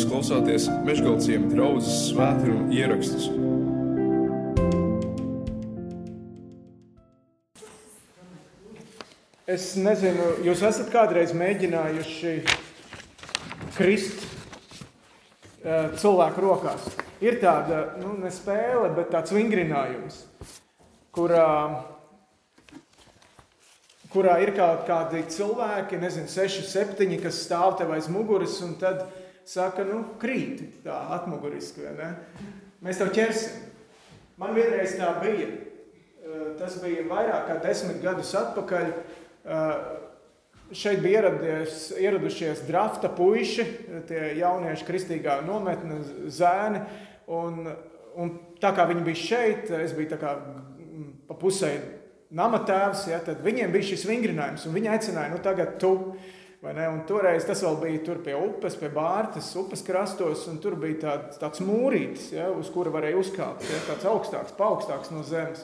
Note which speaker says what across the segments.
Speaker 1: Jūs klausāties Meškāļu draugas svētkrājuma ierakstus.
Speaker 2: Es nezinu, jūs esat kādreiz mēģinājuši krist uh, cilvēku rokās. Ir tāda nu, ne spēle, bet tāds vingrinājums, kurā, kurā ir kaut kādi cilvēki, nezinu, seši, septiņi, kas stāv tev aiz muguras un tad saka, nu, krīt tā atmuguriski. Mēs tev ķersim. Man vienreiz tā bija. Tas bija vairāk kā desmit gadus atpakaļ. Šeit bija ieradies, ieradušies drafta puiši, tie jaunieši kristīgā nometne zēni. Un, un tā kā viņi bija šeit, es biju kā pa pusē nama tēvs, ja, tad viņiem bija šis vingrinājums. Viņi aicināja, nu tagad tu. Un toreiz tas vēl bija tur pie upes, pie Bārtas, upes krastos, un tur bija tāds, tāds mūrītis, ja, uz kura varēja uzkāpt, ja, tāds augstāks, paaugstāks no zemes.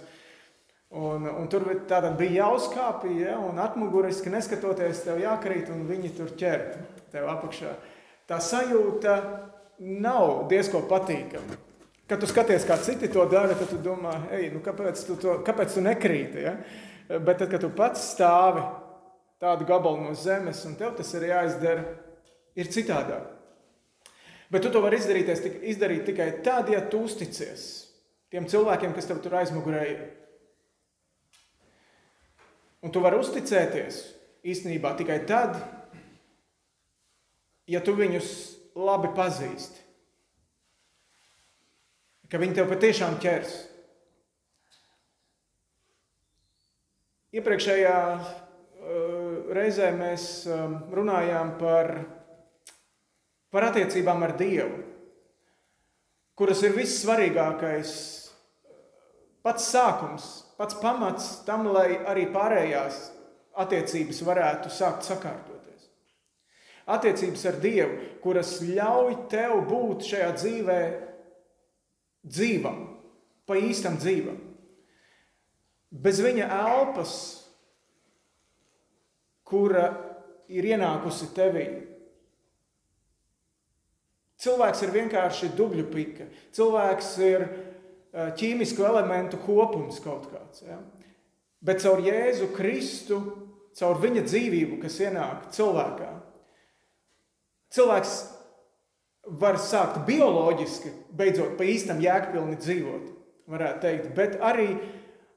Speaker 2: Un, un tur bija jāuzkāpj, ja, un atmuguriski neskatoties, tev jākrīt, un viņi tur ķer tev apakšā. Tā sajūta nav diezko patīkama. Kad tu skaties, kā citi to dara, tad tu domā, ej, nu kāpēc tu, to, kāpēc tu nekrīti? Ja? Bet tad, kad tu pats stāvi tādu gabalu no zemes, un tev tas ir jāizdara, ir citādāk. Bet tu to vari izdarīt, izdarīt tikai tad, ja tu uzticies tiem cilvēkiem, kas tev tur aizmugurē ir. Un tu vari uzticēties īstenībā tikai tad, ja tu viņus labi pazīsti. Ka viņi tev patiešām ķers. Iepriekšējā uh, reizē mēs um, runājām par, par attiecībām ar Dievu, kuras ir vissvarīgākais, pats sākums pats pamats tam, lai arī pārējās attiecības varētu sākt sakārtoties. Attiecības ar Dievu, kuras ļauj tev būt šajā dzīvē dzīvam, pa īstam dzīvam. Bez viņa elpas, kura ir ienākusi tevī. Cilvēks ir vienkārši dubļu pika. Cilvēks ir Eh, ķīmisku elementu kopums kaut kāds. Ja? Bet caur Jēzu Kristu, caur viņa dzīvību, kas ienāk cilvēkā, cilvēks var sākt bioloģiski, beidzot pa īstam jēgpilni dzīvot, varētu teikt, bet arī,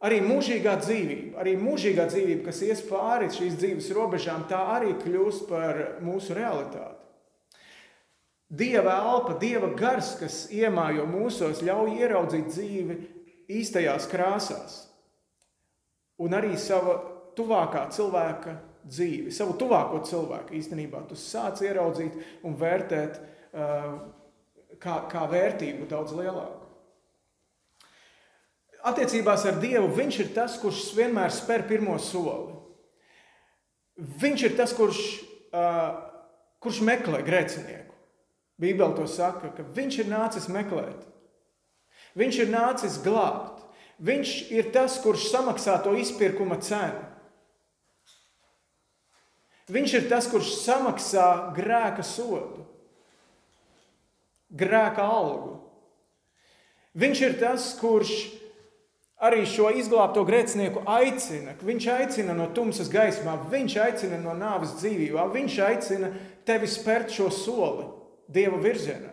Speaker 2: arī mūžīgā dzīvība, arī mūžīgā dzīvība, kas ies pāri šīs dzīves robežām, tā arī kļūst par mūsu realitāti. Dieva elpa, Dieva gars, kas iemājo mūsos, ļauj ieraudzīt dzīvi īstajās krāsās. Un arī sava tuvākā cilvēka dzīvi, savu tuvāko cilvēku īstenībā tu sāc ieraudzīt un vērtēt uh, kā, kā vērtību daudz lielāku. Attiecībās ar Dievu viņš ir tas, kurš vienmēr spēr pirmo soli. Viņš ir tas, kurš, uh, kurš meklē grēcinieku. Bībele to saka, ka viņš ir nācis meklēt, viņš ir nācis glābt, viņš ir tas, kurš samaksā to izpirkuma cenu. Viņš ir tas, kurš samaksā grēka sodu, grēka algu. Viņš ir tas, kurš arī šo izglābto grēcinieku aicina. Viņš aicina no tumsas gaismā, viņš aicina no nāves dzīvībā, viņš aicina tevi spērt šo soli. Dieva virzienā.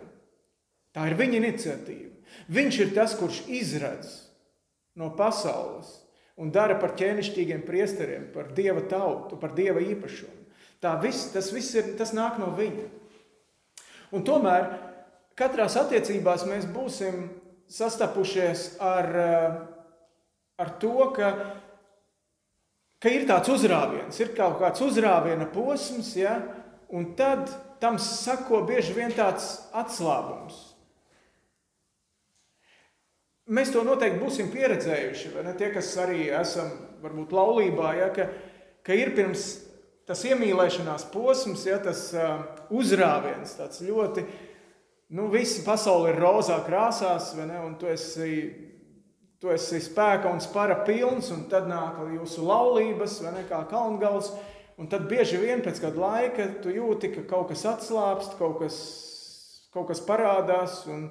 Speaker 2: Tā ir viņa iniciatīva. Viņš ir tas, kurš izradz no pasaules un dara par ķēnišķīgiem priesteriem, par dieva tautu, par dieva īpašumu. Viss, tas viss ir, tas nāk no viņa. Un tomēr katrās attiecībās mēs būsim sastapušies ar, ar to, ka, ka ir tāds uzrāviens, ir kaut kāds uzrāviena posms, ja, un tad tam sako bieži vien tāds atslābums. Mēs to noteikti būsim pieredzējuši, vai ne? Tie, kas arī esam varbūt laulībā, ja, ka, ka ir pirms tas iemīlēšanās posms, ja, tas uh, uzrāviens, tāds ļoti, nu, visa pasaule ir rozā krāsās, vai ne? Un tu esi, tu esi spēka un spara pilns, un tad nāk jūsu laulības, vai ne, kā kalngals, Un tad bieži vien pēc kāda laika tu jūti, ka kaut kas atslābst, kaut kas, kaut kas parādās, un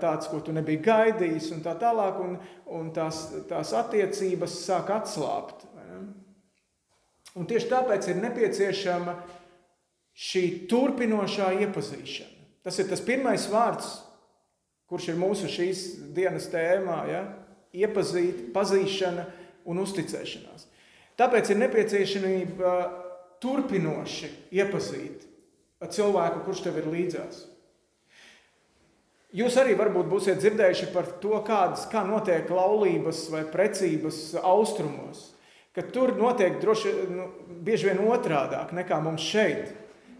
Speaker 2: tāds, ko tu nebija gaidījis, un tā tālāk, un, un tās, tās attiecības sāk atslābt. Un tieši tāpēc ir nepieciešama šī turpinošā iepazīšana. Tas ir tas pirmais vārds, kurš ir mūsu šīs dienas tēmā. Ja? Iepazīt, pazīšana un uzticēšanās. Tāpēc ir nepieciešamība turpinoši iepazīt cilvēku, kurš tev ir līdzās. Jūs arī varbūt būsiet dzirdējuši par to, kādas, kā notiek laulības vai precības austrumos. Ka tur notiek droši, nu, bieži vien otrādāk nekā mums šeit.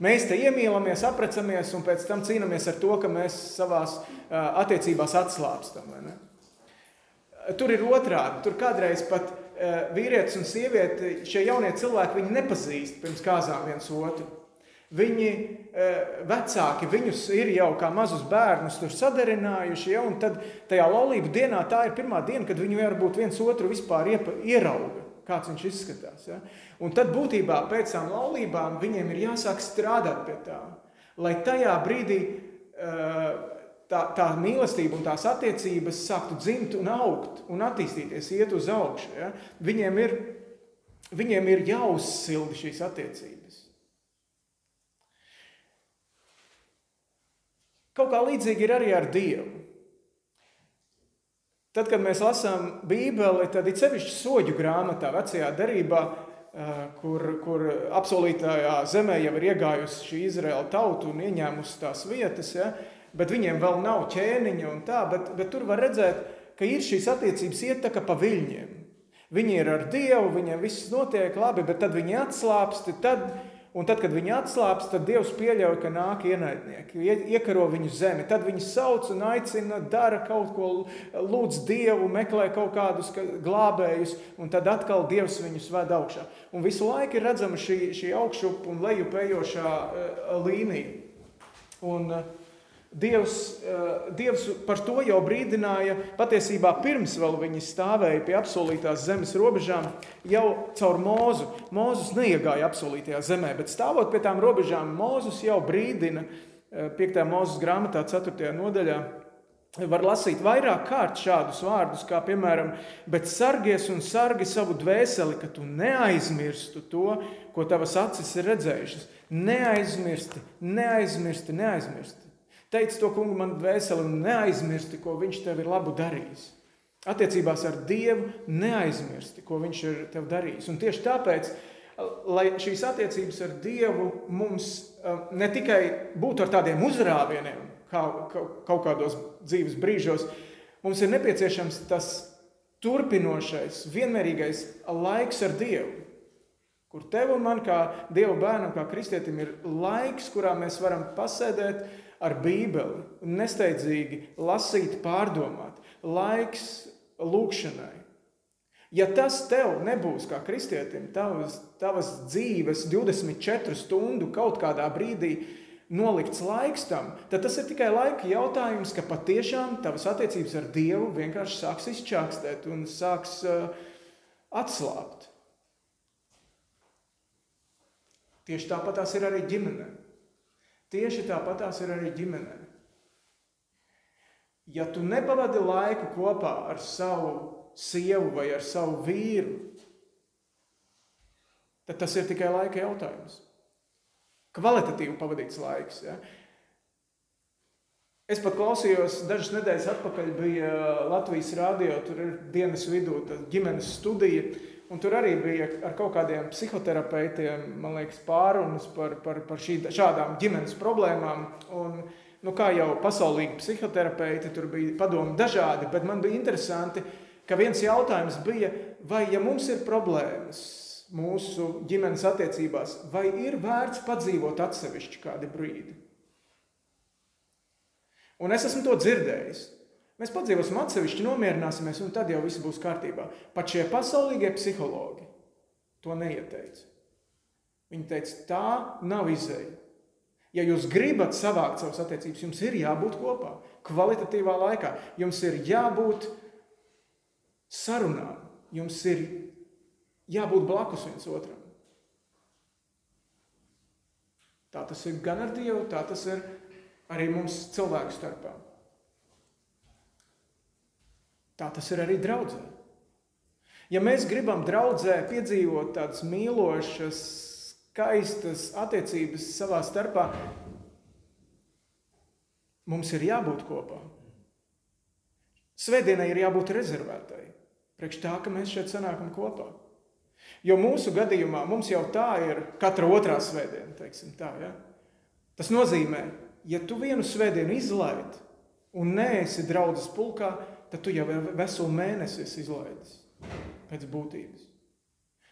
Speaker 2: Mēs te iemīlamies, aprecamies un pēc tam cīnāmies ar to, ka mēs savā attiecībās atslābstam. Tur ir otrādi. Tur kādreiz pat vīrietis un sieviete, šie jaunie cilvēki, viņi nepazīst pirms kāzām viens otru. Viņi vecāki viņus ir jau kā mazus bērnus sadarinājuši, ja, un tad tajā laulību dienā tā ir pirmā diena, kad viņi varbūt viens otru vispār ierauga, kāds viņš izskatās. Ja. Un tad būtībā pēc tam laulībām viņiem ir jāsāk strādāt pie tā, lai tajā brīdī tā, tā mīlestība un tās attiecības sāktu dzimt un augt un attīstīties, iet uz augšu. Ja. Viņiem, ir, viņiem ir jāuzsilda šīs attiecības. Kaut kā līdzīgi ir arī ar Dievu. Tad, kad mēs lasām Bībeli, tad ir sevišķi soļu grāmatā, vecajā derībā, kur, kur apsolītajā zemē jau ir iegājusi šī Izraēla tauta un ieņēmusi tās vietas, ja? Bet viņiem vēl nav ķēniņa un tā, bet, bet tur var redzēt, ka ir šīs attiecības iet tā kā pa viļņiem. Viņi ir ar Dievu, viņiem viss notiek labi, bet tad viņi atslāpsti, tad Un tad, kad viņi atslābst, tad Dievs pieļauj, ka nāk ienaidnieki, iekaro viņu zemi. Tad viņi sauc un aicina, dara kaut ko, lūdz Dievu, meklē kaut kādus glābējus, un tad atkal Dievs viņus ved augšā. Un visu laiku ir redzama šī, šī augšup un lejup ejošā uh, līnija. Un, uh, Dievs, eh, Dievs par to jau brīdināja patiesībā pirms viņi stāvēja pie apsolītās zemes robežām, jau caur mūzu. Mūzus neiegāja apsolītajā zemē, bet stāvot pie tām robežām, Mūzus jau brīdina 5. Eh, mūzes grāmatā, 4. nodaļā. Var lasīt vairāk kārt šādus vārdus, kā piemēram, bet sargies un sargi savu dvēseli, ka tu neaizmirstu to, ko tavas acis ir redzējušas. Neaizmirsti, neaizmirsti, neaizmirsti. Teici to kungu man dvēseli un neaizmirsti, ko viņš tev ir labu darījis. Attiecībās ar Dievu neaizmirsti, ko viņš ir tev darījis. Un tieši tāpēc, lai šīs attiecības ar Dievu mums eh, ne tikai būtu ar tādiem uzrāvieniem, kā kaut kādos dzīves brīžos, mums ir nepieciešams tas turpinošais, vienmērīgais laiks ar Dievu. Kur tev un man, kā Dieva bērnam, kā kristietim, ir laiks, kurā mēs varam pasēdēt ar Bībeli, nesteidzīgi lasīt, pārdomāt, laiks lūkšanai. Ja tas tev nebūs kā kristietim, tavas, tavas dzīves 24 stundu kaut kādā brīdī nolikts laiks tam, tad tas ir tikai laika jautājums, ka patiešām tavas attiecības ar Dievu vienkārši sāks izčākstēt un sāks uh, atslābt. Tieši tāpat tās ir arī ģimenēm. Tieši tāpatās ir arī ģimenē. Ja tu nepavadi laiku kopā ar savu sievu vai ar savu vīru, tad tas ir tikai laika jautājums. Kvalitatīvi pavadīts laiks. Ja? Es pat klausījos, dažas nedēļas atpakaļ bija Latvijas rādio, tur ir dienas vidū ģimenes studija. Un tur arī bija ar kaut kādiem psihoterapeitiem, man liekas, pārunas par, par, par šī, šādām ģimenes problēmām. Un, nu, kā jau pasaulīgi psihoterapeiti, tur bija padomi dažādi, bet man bija interesanti, ka viens jautājums bija, vai ja mums ir problēmas mūsu ģimenes attiecībās, vai ir vērts padzīvot atsevišķi kādu brīdi? Un es esmu to dzirdējis. Mēs padzīvosim atsevišķi, nomierināsimies, un tad jau viss būs kārtībā. Pat šie pasaulīgie psihologi to neieteica. Viņi teica, tā nav izēja. Ja jūs gribat savākt savas attiecības, jums ir jābūt kopā, kvalitatīvā laikā. Jums ir jābūt sarunām, jums ir jābūt blakus viens otram. Tā tas ir gan ar Dievu, tā tas ir Arī mums cilvēku starpā. Tā tas ir arī draudzē. Ja mēs gribam draudzē piedzīvot tādas mīlošas, skaistas attiecības savā starpā, mums ir jābūt kopā. Svētdienai ir jābūt rezervētai, priekš tā, ka mēs šeit sanākam kopā. Jo mūsu gadījumā mums jau tā ir katra otrā svētdiena, tā. Ja? Tas nozīmē, ja tu vienu svētdienu izlaidi un neesi draudzes pulkā, tad tu jau veselu mēnesi esi izlaidis pēc būtības.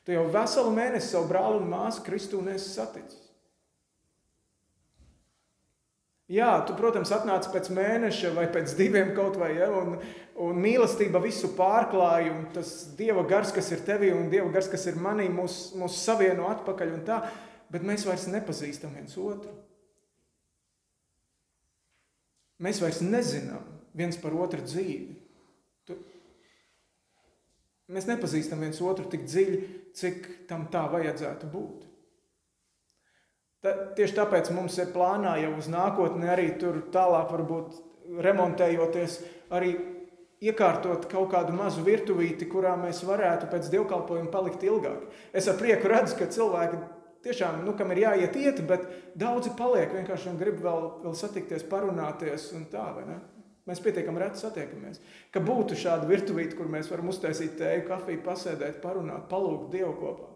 Speaker 2: Tu jau veselu mēnesi savu brāli un māsu Kristu nesi saticis. Jā, tu, protams, atnāc pēc mēneša vai pēc diviem kaut vai, ja, un, un mīlestība visu pārklāja, un tas Dieva gars, kas ir tevī, un Dieva gars, kas ir manī, mūs, mūs savieno atpakaļ un tā, bet mēs vairs nepazīstam viens otru. Mēs vairs nezinām viens par otru dzīvi. Mēs nepazīstam viens otru tik dziļi, cik tam tā vajadzētu būt. Ta, tieši tāpēc mums ir plānā jau uz nākotni arī tur tālāk, varbūt remontējoties, arī iekārtot kaut kādu mazu virtuvīti, kurā mēs varētu pēc dievkalpojuma palikt ilgāk. Es ar prieku redzu, ka cilvēki tiešām, nu, kam ir jāiet iet, bet daudzi paliek vienkārši un grib vēl, vēl satikties, parunāties un tā, vai ne? Mēs pietiekami reti satiekamies. Ka būtu šāda virtuvīte, kur mēs varam uztaisīt tēju, kafiju, pasēdēt, parunāt, palūgt Dievu kopā.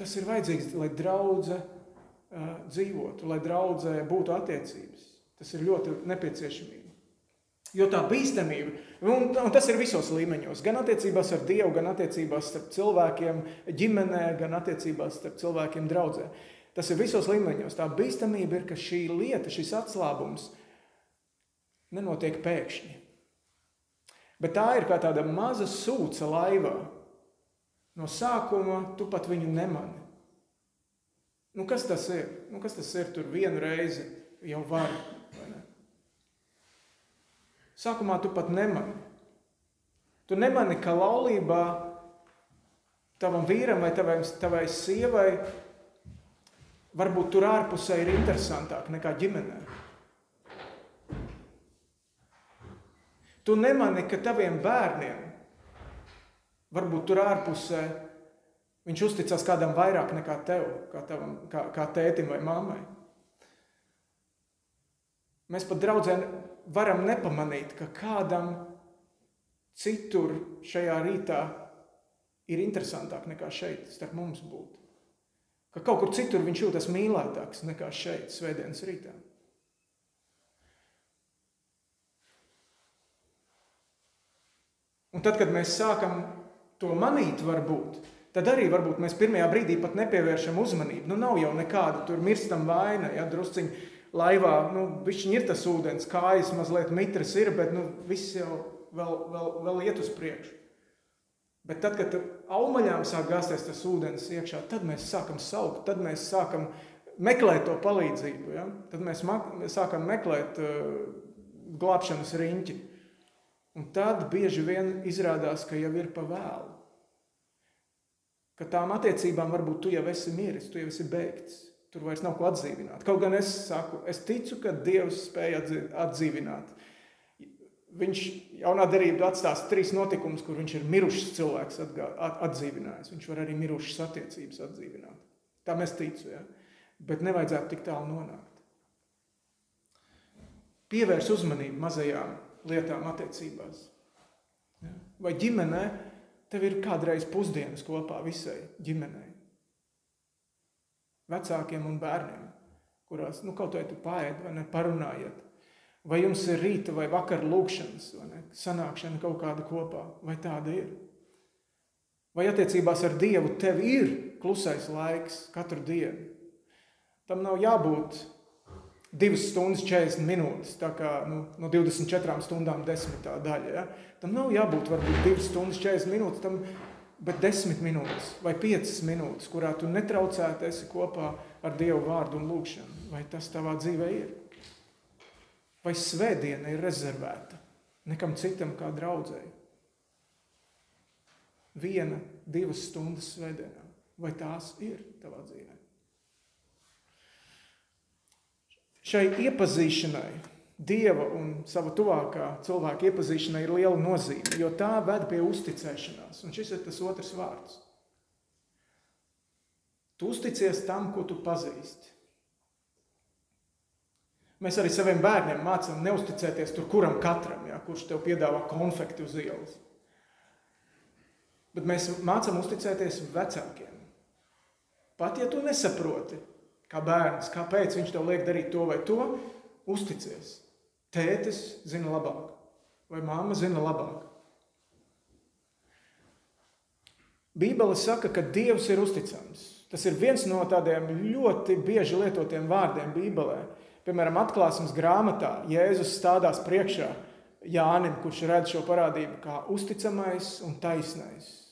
Speaker 2: Tas ir vajadzīgs, lai draudzē uh, dzīvotu, lai draudzē būtu attiecības. Tas ir ļoti nepieciešamība. Jo tā bīstamība, un, un tas ir visos līmeņos, gan attiecībās ar Dievu, gan attiecībās starp cilvēkiem, ģimenē, gan attiecībās starp cilvēkiem, draudzē. Tas ir visos līmeņos. Tā bīstamība ir, ka šī lieta, šis atslābums, nenotiek pēkšņi. Bet tā ir kā tāda maza sūca laivā. No sākuma tu pat viņu nemani. Nu, kas tas ir? Nu, kas tas ir? Tur vienu reizi jau var. Sākumā tu pat nemani. Tu nemani, ka laulībā tavam vīram vai tavai, tavai sievai varbūt tur ārpusē ir interesantāk nekā ģimenei. Tu nemani, ka taviem bērniem, varbūt tur ārpusē, viņš uzticas kādam vairāk nekā tev, kā, tavam, kā, kā tētim vai mammai. Mēs pat draudzē varam nepamanīt, ka kādam citur šajā rītā ir interesantāk nekā šeit, starp mums būt. Ka kaut kur citur viņš jūtas mīlētāks nekā šeit, svētdienas rītā. Un tad, kad mēs sākam to manīt, varbūt, tad arī varbūt mēs pirmajā brīdī pat nepievēršam uzmanību. Nu, nav jau nekāda tur mirstam vaina, ja drusciņi laivā, nu, bišķiņ ir tas ūdens, kājas mazliet mitras ir, bet, nu, viss jau vēl, vēl, vēl iet uz priekšu. Bet tad, kad augaļām sāk gāzties tas ūdens iekšā, tad mēs sākam saukt, tad mēs sākam meklēt to palīdzību. Ja? Tad mēs sākam meklēt uh, glābšanas riņķi. Un tad bieži vien izrādās, ka jau ir pa vēlu. Ka tām attiecībām varbūt tu jau esi miris, tu jau esi beigts. Tur vairs nav ko atdzīvināt. Kaut gan es saku, es ticu, ka Dievs spēja atdzīvināt. Viņš jaunā derībā atstās trīs notikumus, kur viņš ir mirušs cilvēks atdzīvinājis. Viņš var arī mirušas attiecības atdzīvināt. Tā mēs ticu, ja? bet nevajadzētu tik tālu nonākt. Pievērs uzmanību mazajām lietām attiecībās. Ja? Vai ģimenē tev ir kādreiz pusdienas kopā visai ģimenei? Vecākiem un bērniem, kurās nu, kaut vai tu paēdi vai ne parunājiet. Vai jums ir rīta vai vakara lūkšanas, vai ne, sanākšana kaut kāda kopā, vai tāda ir? Vai attiecībās ar Dievu tev ir klusais laiks katru dienu? Tam nav jābūt 2 stundas 40 minūtes, tā kā nu, no 24 stundām desmitā daļa. Ja? Tam nav jābūt varbūt 2 stundas 40 minūtes, tam, bet 10 minūtes vai 5 minūtes, kurā tu netraucēti esi kopā ar Dievu vārdu un lūgšanu. Vai tas tavā dzīvē ir? Vai svētdiena ir rezervēta nekam citam kā draudzēji? Viena, divas stundas svētdienā. Vai tās ir tavā dzīvē? Šai iepazīšanai, Dieva un sava tuvākā cilvēka iepazīšanai ir liela nozīme, jo tā ved pie uzticēšanās. Un šis ir tas otrs vārds. Tu uzticies tam, ko tu pazīsti. Mēs arī saviem bērniem mācām neusticēties tur kuram katram, ja, kurš tev piedāvā konfekti uz ielas. Bet mēs mācām uzticēties vecākiem. Pat ja tu nesaproti, kā bērns, kāpēc viņš tev liek darīt to vai to, uzticies. Tētis zina labāk, vai māma zina labāk. Bībele saka, ka Dievs ir uzticams. Tas ir viens no tādiem ļoti bieži lietotiem vārdiem Bībelē. Piemēram, atklāsmes grāmatā Jēzus stādās priekšā Jānim, kurš redz šo parādību kā uzticamais un taisnais.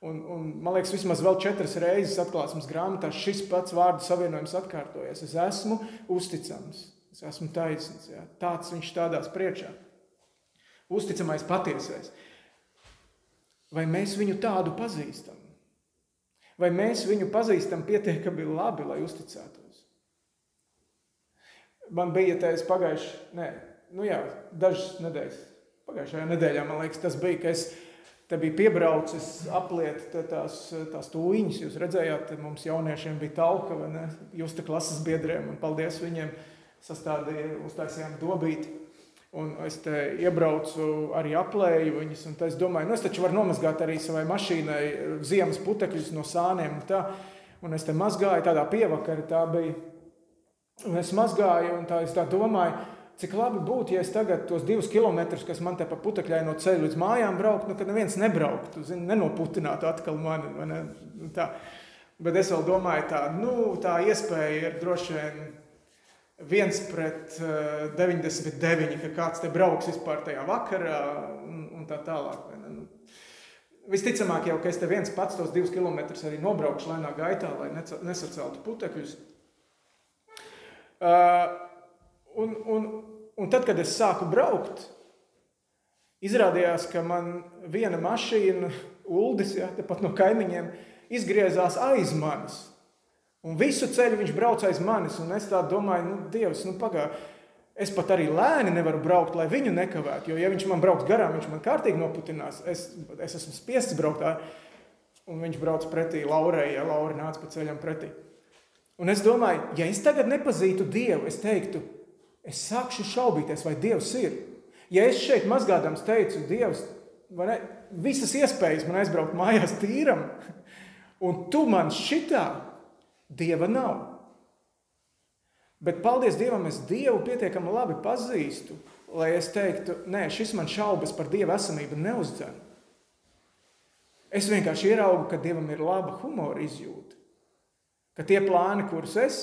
Speaker 2: Un, un, man liekas, vismaz vēl četras reizes atklāsmes grāmatā šis pats vārdu savienojums atkārtojas. Es esmu uzticams, es esmu taisnīgs. Ja? Tāds viņš stādās priekšā. Uzticamais, patiesais. Vai mēs viņu tādu pazīstam? Vai mēs viņu pazīstam pietiekami labi, lai uzticētos? Man bija tāds pagājušajā, nē, nu jā, dažas nedēļas. Pagājušajā nedēļā man liekas, tas bija, ka es Te bija piebraucis apliet tās, tās tūņas. Jūs redzējāt, mums jauniešiem bija talka, vai ne? Jūs te klases biedriem, un paldies viņiem sastādīja, uztaisījām dobīti. Un es te iebraucu, arī aplēju viņus, un es domāju, nu es taču varu nomazgāt arī savai mašīnai ziemas putekļus no sāniem. Un, tā. un es te mazgāju tādā pievakarā, tā bija. Un es mazgāju, un tā es tā domāju, Cik labi būtu, ja es tagad tos divus kilometrus, kas man te pa putekļaino ceļu līdz mājām brauktu, nu, kad neviens nebrauktu, zin, nenoputinātu atkal mani. Ne? Nu, tā. Bet es vēl domāju, tā, nu, tā iespēja ir droši vien viens pret uh, eh, 99, ka kāds te brauks vispār tajā vakarā un, un tā tālāk. Nu, visticamāk jau, ka es te viens pats tos divus kilometrus arī nobraukšu lēnā gaitā, lai nesaceltu putekļus. Uh, Un, un, un tad, kad es sāku braukt, izrādījās, ka man viena mašīna, Uldis, ja, tepat no kaimiņiem, izgriezās aiz manis. Un visu ceļu viņš brauca aiz manis. Un es tā domāju, nu, Dievs, nu, pagaidi. Es pat arī lēni nevaru braukt, lai viņu nekavētu. Jo, ja viņš man brauks garām, viņš man kārtīgi noputinās. Es, es esmu spiests braukt un viņš brauc pretī Laurai, ja Laura nāca pa ceļam pretī. Un es domāju, ja es tagad nepazītu Dievu, es teiktu, es sākšu šaubīties, vai Dievs ir. Ja es šeit mazgādams teicu, Dievs, ne, visas iespējas man aizbraukt mājās tīram, un tu man šitā, Dieva nav. Bet paldies Dievam, es Dievu pietiekami labi pazīstu, lai es teiktu, nē, šis man šaubas par Dieva esamību neuzdzen. Es vienkārši ieraugu, ka Dievam ir laba humora izjūta. Ka tie plāni, kurus es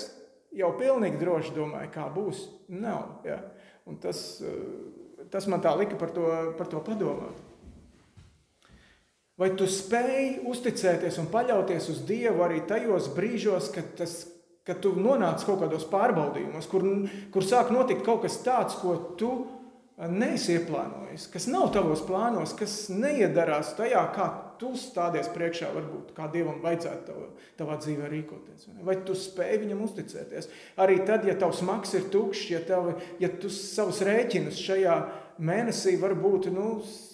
Speaker 2: jau pilnīgi droši domāju, kā būs. Nav. Ja? Un tas, eh, tas man tā lika par to, par to padomāt. Vai tu spēj uzticēties un paļauties uz Dievu arī tajos brīžos, kad, tas, kad tu nonāc kaut kādos pārbaudījumos, kur, kur sāk notikt kaut kas tāds, ko tu neesi ieplānojis, kas nav tavos plānos, kas neiedarās tajā, kā tu stādies priekšā, varbūt kā Dievam vajadzētu tav, tavā dzīvē rīkoties. Vai tu spēj viņam uzticēties? Arī tad, ja tavs maks ir tukšs, ja, tavi, ja tu savus rēķinus šajā mēnesī varbūt, nu,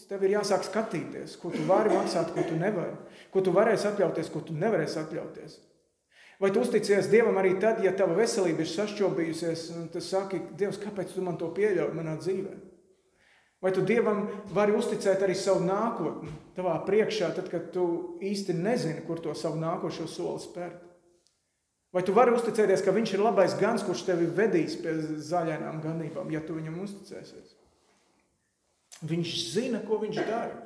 Speaker 2: tev ir jāsāk skatīties, ko tu vari maksāt, ko tu nevari, ko tu varēsi atļauties, ko tu nevarēsi atļauties. Vai tu uzticies Dievam arī tad, ja tava veselība ir sašķobījusies, un tu saki, Dievs, kāpēc tu man to pieļauj manā dzīvēm? Vai tu Dievam vari uzticēt arī savu nākotni, tavā priekšā, tad, kad tu īsti nezini, kur to savu nākošo soli spērt? Vai tu vari uzticēties, ka Viņš ir labais gans, kurš tevi vedīs pie zaļainām ganībām, ja tu viņam uzticēsies? Viņš zina, ko viņš dara.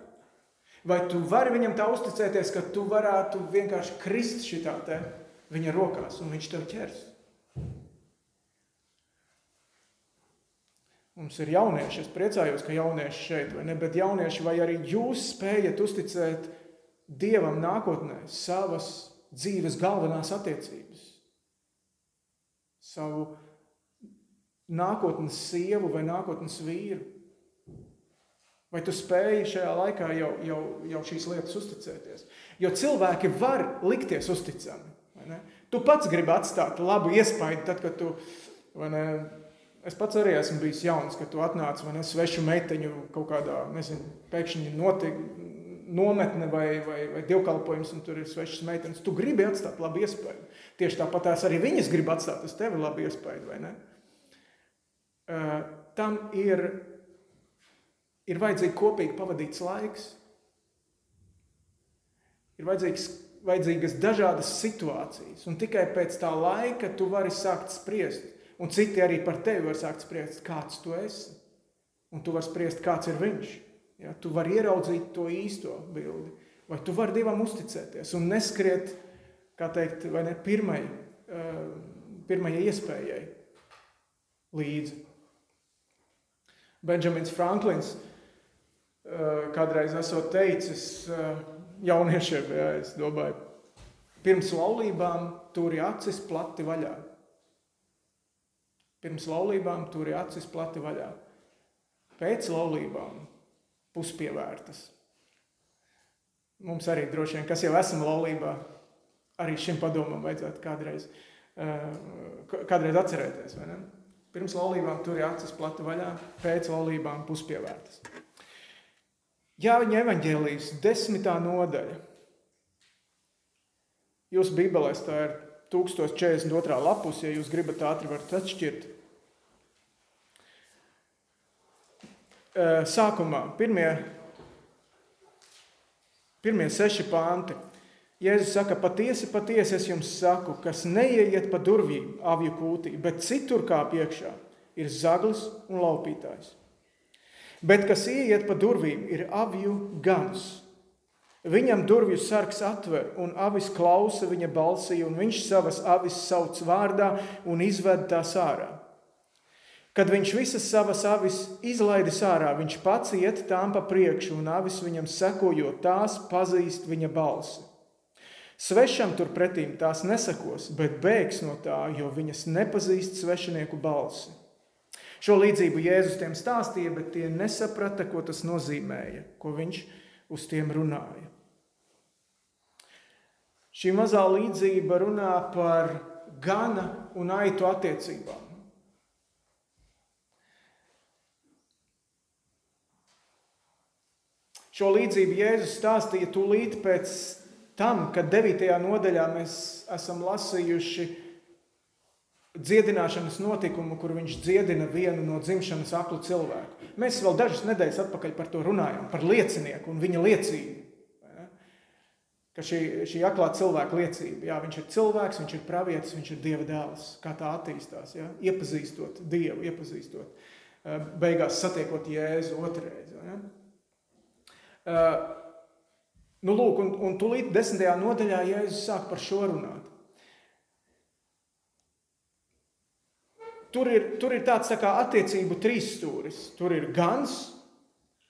Speaker 2: Vai tu vari viņam tā uzticēties, ka tu varētu vienkārši krist šitā te viņa rokās un viņš tev ķers? Mums ir jaunieši, es priecājos, ka jaunieši šeit, vai ne? Bet jaunieši, vai arī jūs spējat uzticēt Dievam nākotnē savas dzīves galvenās attiecības? Savu nākotnes sievu vai nākotnes vīru? Vai tu spēji šajā laikā jau, jau, jau šīs lietas uzticēties? Jo cilvēki var likties uzticami. Tu pats gribi atstāt labu iespaidu, tad, kad tu Es pats arī esmu bijis jauns, kad tu atnāc vai ne svešu meiteņu kaut kādā, nezinu, pēkšņi notik, nometne vai, vai, vai dievkalpojums, un tur ir svešas meitenes. Tu gribi atstāt labu iespēju. Tieši tāpat tās arī viņas grib atstāt uz tevi labu iespēju, vai ne? Uh, tam ir, ir vajadzīgi kopīgi pavadīts laiks. Ir vajadzīgs, vajadzīgas dažādas situācijas, un tikai pēc tā laika tu vari sākt spriest Un citi arī par tevi var sākt spriest, kāds tu esi. Un tu vari spriest, kāds ir viņš. Ja, tu vari ieraudzīt to īsto bildi. Vai tu vari Dievam uzticēties un neskriet, kā teikt, vai ne pirmai, uh, pirmajai iespējai līdzi. Benjamins Franklins uh, kādreiz esot teicis uh, jauniešiem, ja, es domāju, pirms laulībām turi acis plati vaļā. Pirms laulībām tur ir acis plati vaļā. Pēc laulībām puspievērtas. Mums arī droši vien, kas jau esam laulībā, arī šim padomam vajadzētu kādreiz, eh, kādreiz atcerēties. Pirms laulībām tur ir acis plati vaļā, pēc laulībām puspievērtas. Jāņa evaņģēlijas desmitā nodaļa. Jūsu bībelēs tā ir 1042. lapus, ja jūs gribat ātri varat atšķirt. Sākumā pirmie, pirmie seši panti. Jēzus saka, patiesi, patiesi es jums saku, kas neieiet pa durvīm avju kūtī, bet citur kā piekšā ir zaglis un laupītājs. Bet kas ieiet pa durvīm, ir avju gans. Viņam durvju sargs atver, un avis klausa viņa balsī, un viņš savas avis sauc vārdā un izved tās ārā. Kad viņš visas savas avis izlaidis ārā, viņš pats iet tām pa priekšu, un avis viņam sekojot, tās pazīst viņa balsi. Svešam turpretīm tās nesakos, bet bēgs no tā, jo viņas nepazīst svešinieku balsi. Šo līdzību Jēzus tiem stāstīja, bet tie nesaprata, ko tas nozīmēja, ko viņš uz tiem runāja. Šī mazā līdzība runā par gana un aitu attiecībām. Šo līdzību Jēzus stāstīja tūlīt pēc tam, kad 9. nodaļā mēs esam lasījuši dziedināšanas notikumu, kur viņš dziedina vienu no dzimšanas aklu cilvēku. Mēs vēl dažas nedēļas atpakaļ par to runājām, par liecinieku un viņa liecību ka šī, šī aklā cilvēka liecība, jā, viņš ir cilvēks, viņš ir pravietis, viņš ir Dieva dēls, kā tā attīstās, jā, iepazīstot Dievu, iepazīstot, eh, beigās satiekot Jēzu otrreiz. Jā. Uh, nu, lūk, un, un tūlīt desmitajā nodaļā Jēzus sāk par šo runāt. Tur ir, tur ir tāds tā kā attiecību trīsstūris. Tur ir gans,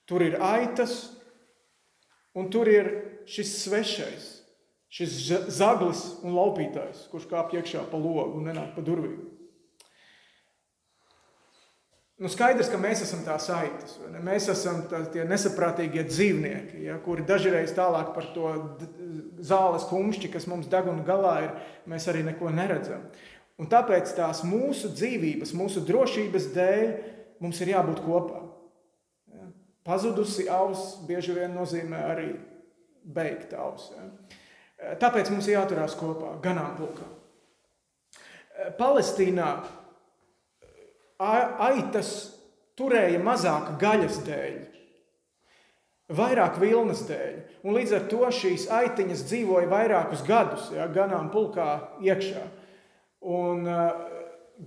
Speaker 2: tur ir aitas, un tur ir šis svešais, šis zaglis un laupītājs, kurš kāpj iekšā pa logu un nenāk pa durvīm. Nu, skaidrs, ka mēs esam tās aitas. Mēs esam tā, tie nesaprātīgie dzīvnieki, ja, kuri dažreiz tālāk par to zāles kumšķi, kas mums deguna galā ir, mēs arī neko neredzam. Un tāpēc tās mūsu dzīvības, mūsu drošības dēļ mums ir jābūt kopā. Ja. Pazudusi auss bieži vien nozīmē arī beigta auss. Ja? Tāpēc mums ir jāturās kopā, ganāmpulkā. Palestīnā aitas turēja mazāk gaļas dēļ, vairāk vilnas dēļ. Un līdz ar to šīs aitiņas dzīvoja vairākus gadus, ja, ganāmpulkā iekšā. Un uh,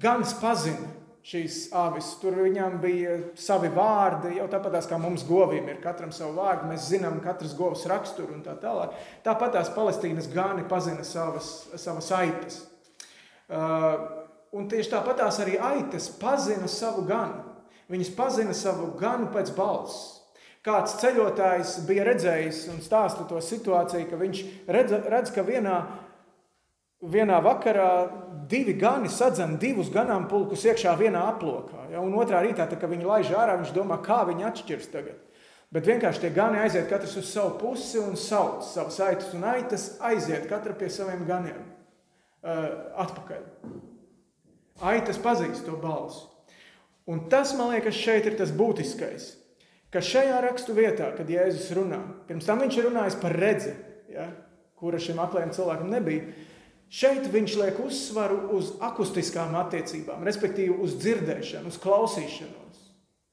Speaker 2: gans pazina šīs avis. Tur viņam bija savi vārdi, jau tāpat kā mums govīm ir katram savu vārdu. Mēs zinām katras govs raksturu un tā tālāk. Tāpat tās Palestīnas gani pazina savas, savas aitas. Uh, un tieši tāpat tās arī aitas pazina savu ganu. Viņas pazina savu ganu pēc balss. Kāds ceļotājs bija redzējis un stāsta to situāciju, ka viņš redz, redz ka vienā, vienā vakarā divi gani sadzen divus ganāmpulkus iekšā vienā aplokā. Ja? Un otrā rītā, tā, kad viņi laiž ārā, viņš domā, kā viņi atšķirs tagad. Bet vienkārši tie gani aiziet katrs uz savu pusi un sauc savas aitas un aitas aiziet katra pie saviem ganiem uh, atpakaļ. Aitas pazīst to balsi. Un tas, man liekas, šeit ir tas būtiskais. Ka šajā rakstu vietā, kad Jēzus runā, pirms tam viņš ir runājis par redzi, ja, kura šim aklajam cilvēkam nebija, šeit viņš liek uzsvaru uz akustiskām attiecībām, respektīvi uz dzirdēšanu, uz klausīšanos,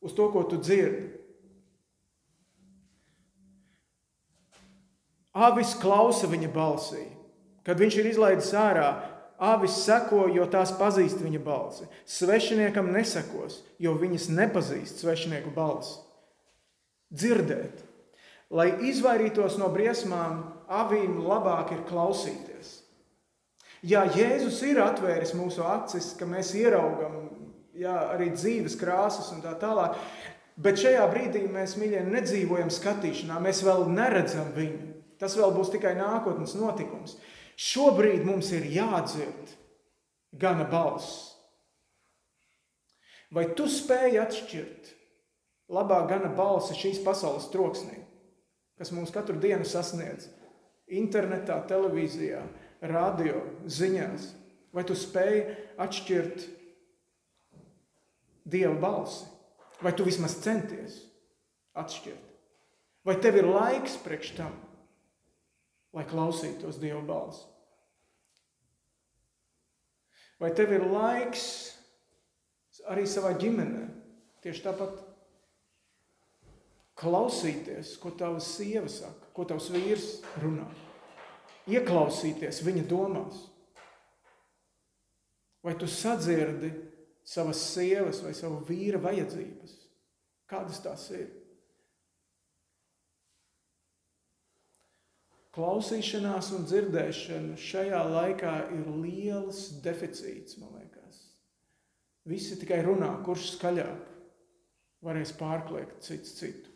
Speaker 2: uz to, ko tu dzirdi. Avis klausa viņa balsī. Kad viņš ir izlaidis ārā, avis seko, jo tās pazīst viņa balsi. Svešiniekam nesekos, jo viņas nepazīst svešinieku balsi. Dzirdēt. Lai izvairītos no briesmām, avīm labāk ir klausīties. Jā, Jēzus ir atvēris mūsu acis, ka mēs ieraugam jā, arī dzīves krāsas un tā tālāk, bet šajā brīdī mēs, mīļie, nedzīvojam skatīšanā, mēs vēl neredzam viņu. Tas vēl būs tikai nākotnes notikums. Šobrīd mums ir jādzird gana balss. Vai tu spēj atšķirt labāk gana balsi šīs pasaules troksnī, kas mums katru dienu sasniedz internetā, televīzijā, radio, ziņās? Vai tu spēj atšķirt Dieva balsi? Vai tu vismaz centies atšķirt? Vai tev ir laiks priekš tam? lai klausītos Dieva balsi? Vai tev ir laiks arī savā ģimenē tieši tāpat klausīties, ko tava sieva saka, ko tavs vīrs runā? Ieklausīties viņa domās. Vai tu sadzirdi savas sievas vai savu vīra vajadzības? Kādas tās ir? Klausīšanās un dzirdēšana šajā laikā ir liels deficīts, man liekas. Visi tikai runā, kurš skaļāk varēs pārkliegt cits citu.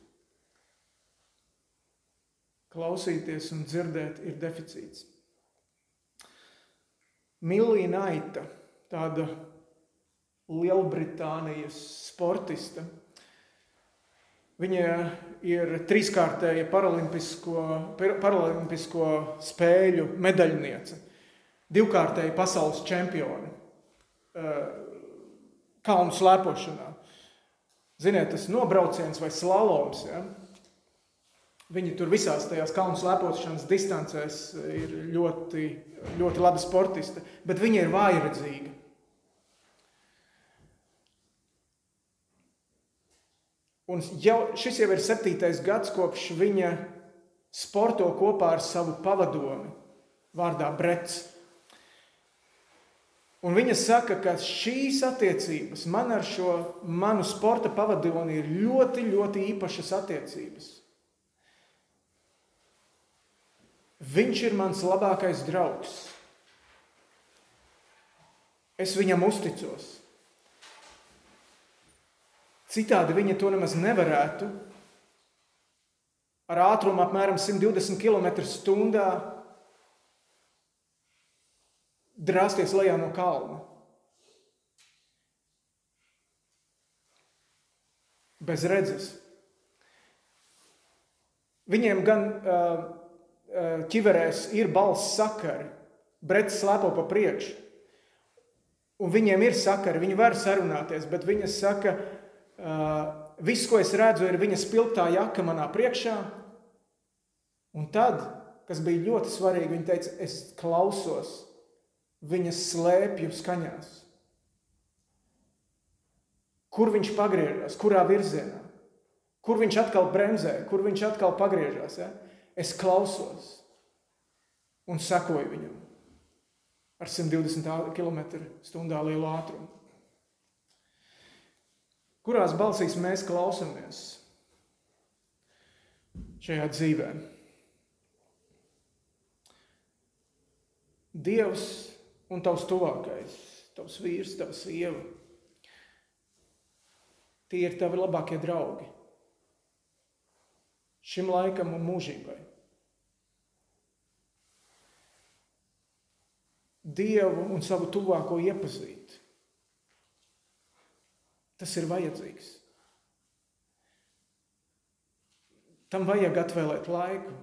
Speaker 2: Klausīties un dzirdēt ir deficīts. Millija Naita, tāda Lielbritānijas sportiste, Viņa ir trīskārtēja paralimpisko, paralimpisko spēļu medaļniece, divkārtēja pasaules čempione eh, kalnu slēpošanā. Ziniet, tas nobrauciens vai slaloms. Ja? Viņi tur visās tajās kalnu slēpošanas distancēs ir ļoti, ļoti labi sportisti, bet viņi ir vājredzīga. Un jau, šis jau ir septītais gads, kopš viņa sporto kopā ar savu pavadomi, vārdā Brets. Un viņa saka, ka šīs attiecības man ar šo manu sporta pavadoni ir ļoti, ļoti īpašas attiecības. Viņš ir mans labākais draugs. Es viņam uzticos. Citādi viņa to nemaz nevarētu. Ar ātrumu apmēram 120 km/h drāsties lejā no kalna. Bez redzes. Viņiem gan uh, ķiverēs ir balss sakari, brets slēpo pa priekšu, un viņiem ir sakari, viņi var sarunāties, bet viņi saka, ka Uh, viss, ko es redzu, ir viņa spilgtā jaka manā priekšā. Un tad, kas bija ļoti svarīgi, viņa teica, es klausos viņas slēpju skaņās. Kur viņš pagriežas, kurā virzienā, kur viņš atkal bremzē, kur viņš atkal pagriežas. Ja? Es klausos un sekoju viņam ar 120 km/h lielu ātrumu. Kurās balsīs mēs klausāmies šajā dzīvē? Dievs un tavs tuvākais, tavs vīrs, tava sieva. Tie ir tavi labākie draugi. Šim laikam un mūžībai. Dievu un savu tuvāko iepazīt. Tas ir vajadzīgs. Tam vajag atvēlēt laiku.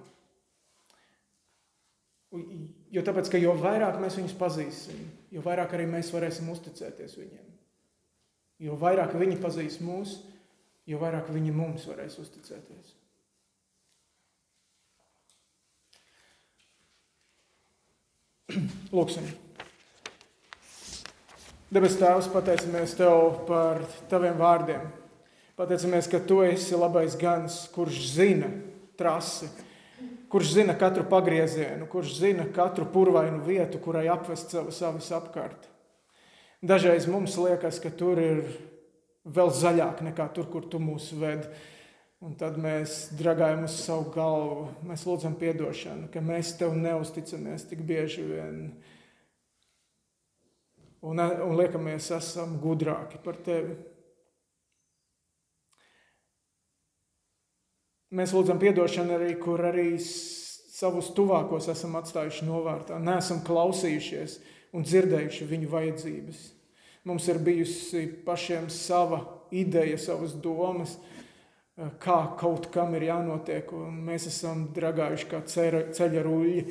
Speaker 2: Jo tāpēc, ka jo vairāk mēs viņus pazīsim, jo vairāk arī mēs varēsim uzticēties viņiem. Jo vairāk viņi pazīs mūs, jo vairāk viņi mums varēs uzticēties. Lūksim! Debes Tēvs, pateicamies Tev par Taviem vārdiem. Pateicamies, ka Tu esi labais gans, kurš zina trasi, kurš zina katru pagriezienu, kurš zina katru purvainu vietu, kurai apvest savas avis apkārt. Dažreiz mums liekas, ka tur ir vēl zaļāk nekā tur, kur tu mūs ved. Un tad mēs dragājam uz savu galvu, mēs lūdzam atdošanu, ka mēs tev neusticamies tik bieži vien. Un, un liekamies, esam gudrāki par tevi. Mēs lūdzam atdošanu arī, kur arī savus tuvākos esam atstājuši novārtā. Nē, esam klausījušies un dzirdējuši viņu vajadzības. Mums ir bijusi pašiem sava ideja, savas domas, kā kaut kam ir jānotiek, un mēs esam dragājuši kā ceļa ruļļi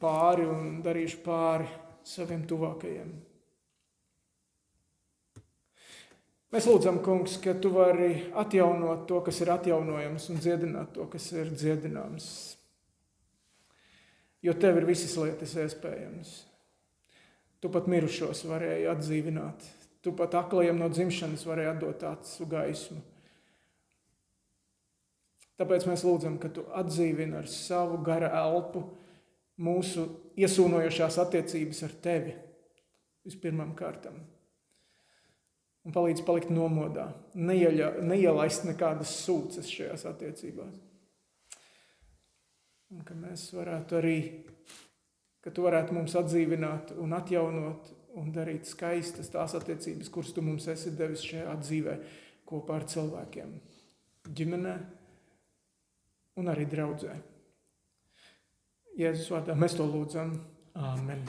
Speaker 2: pāri un darījuši pāri saviem tuvākajiem. Mēs lūdzam, Kungs, ka Tu vari atjaunot to, kas ir atjaunojams, un dziedināt to, kas ir dziedināms. Jo Tev ir visas lietas iespējamas. Tu pat mirušos varēji atdzīvināt, Tu pat aklajiem no dzimšanas varēji atdot acu gaismu. Tāpēc mēs lūdzam, ka Tu atdzīvini ar savu gara elpu mūsu iesūnojošās attiecības ar Tevi vispirmām kārtām un palīdz palikt nomodā, neieļa, neielaist nekādas sūdzes šajās attiecībās. Un ka mēs varētu arī, ka tu varētu mums atdzīvināt un atjaunot un darīt skaistas tās attiecības, kuras tu mums esi devis šajā dzīvē kopā ar cilvēkiem, ģimenē un arī draudzē. Jēzus vārdā mēs to lūdzam. Āmen!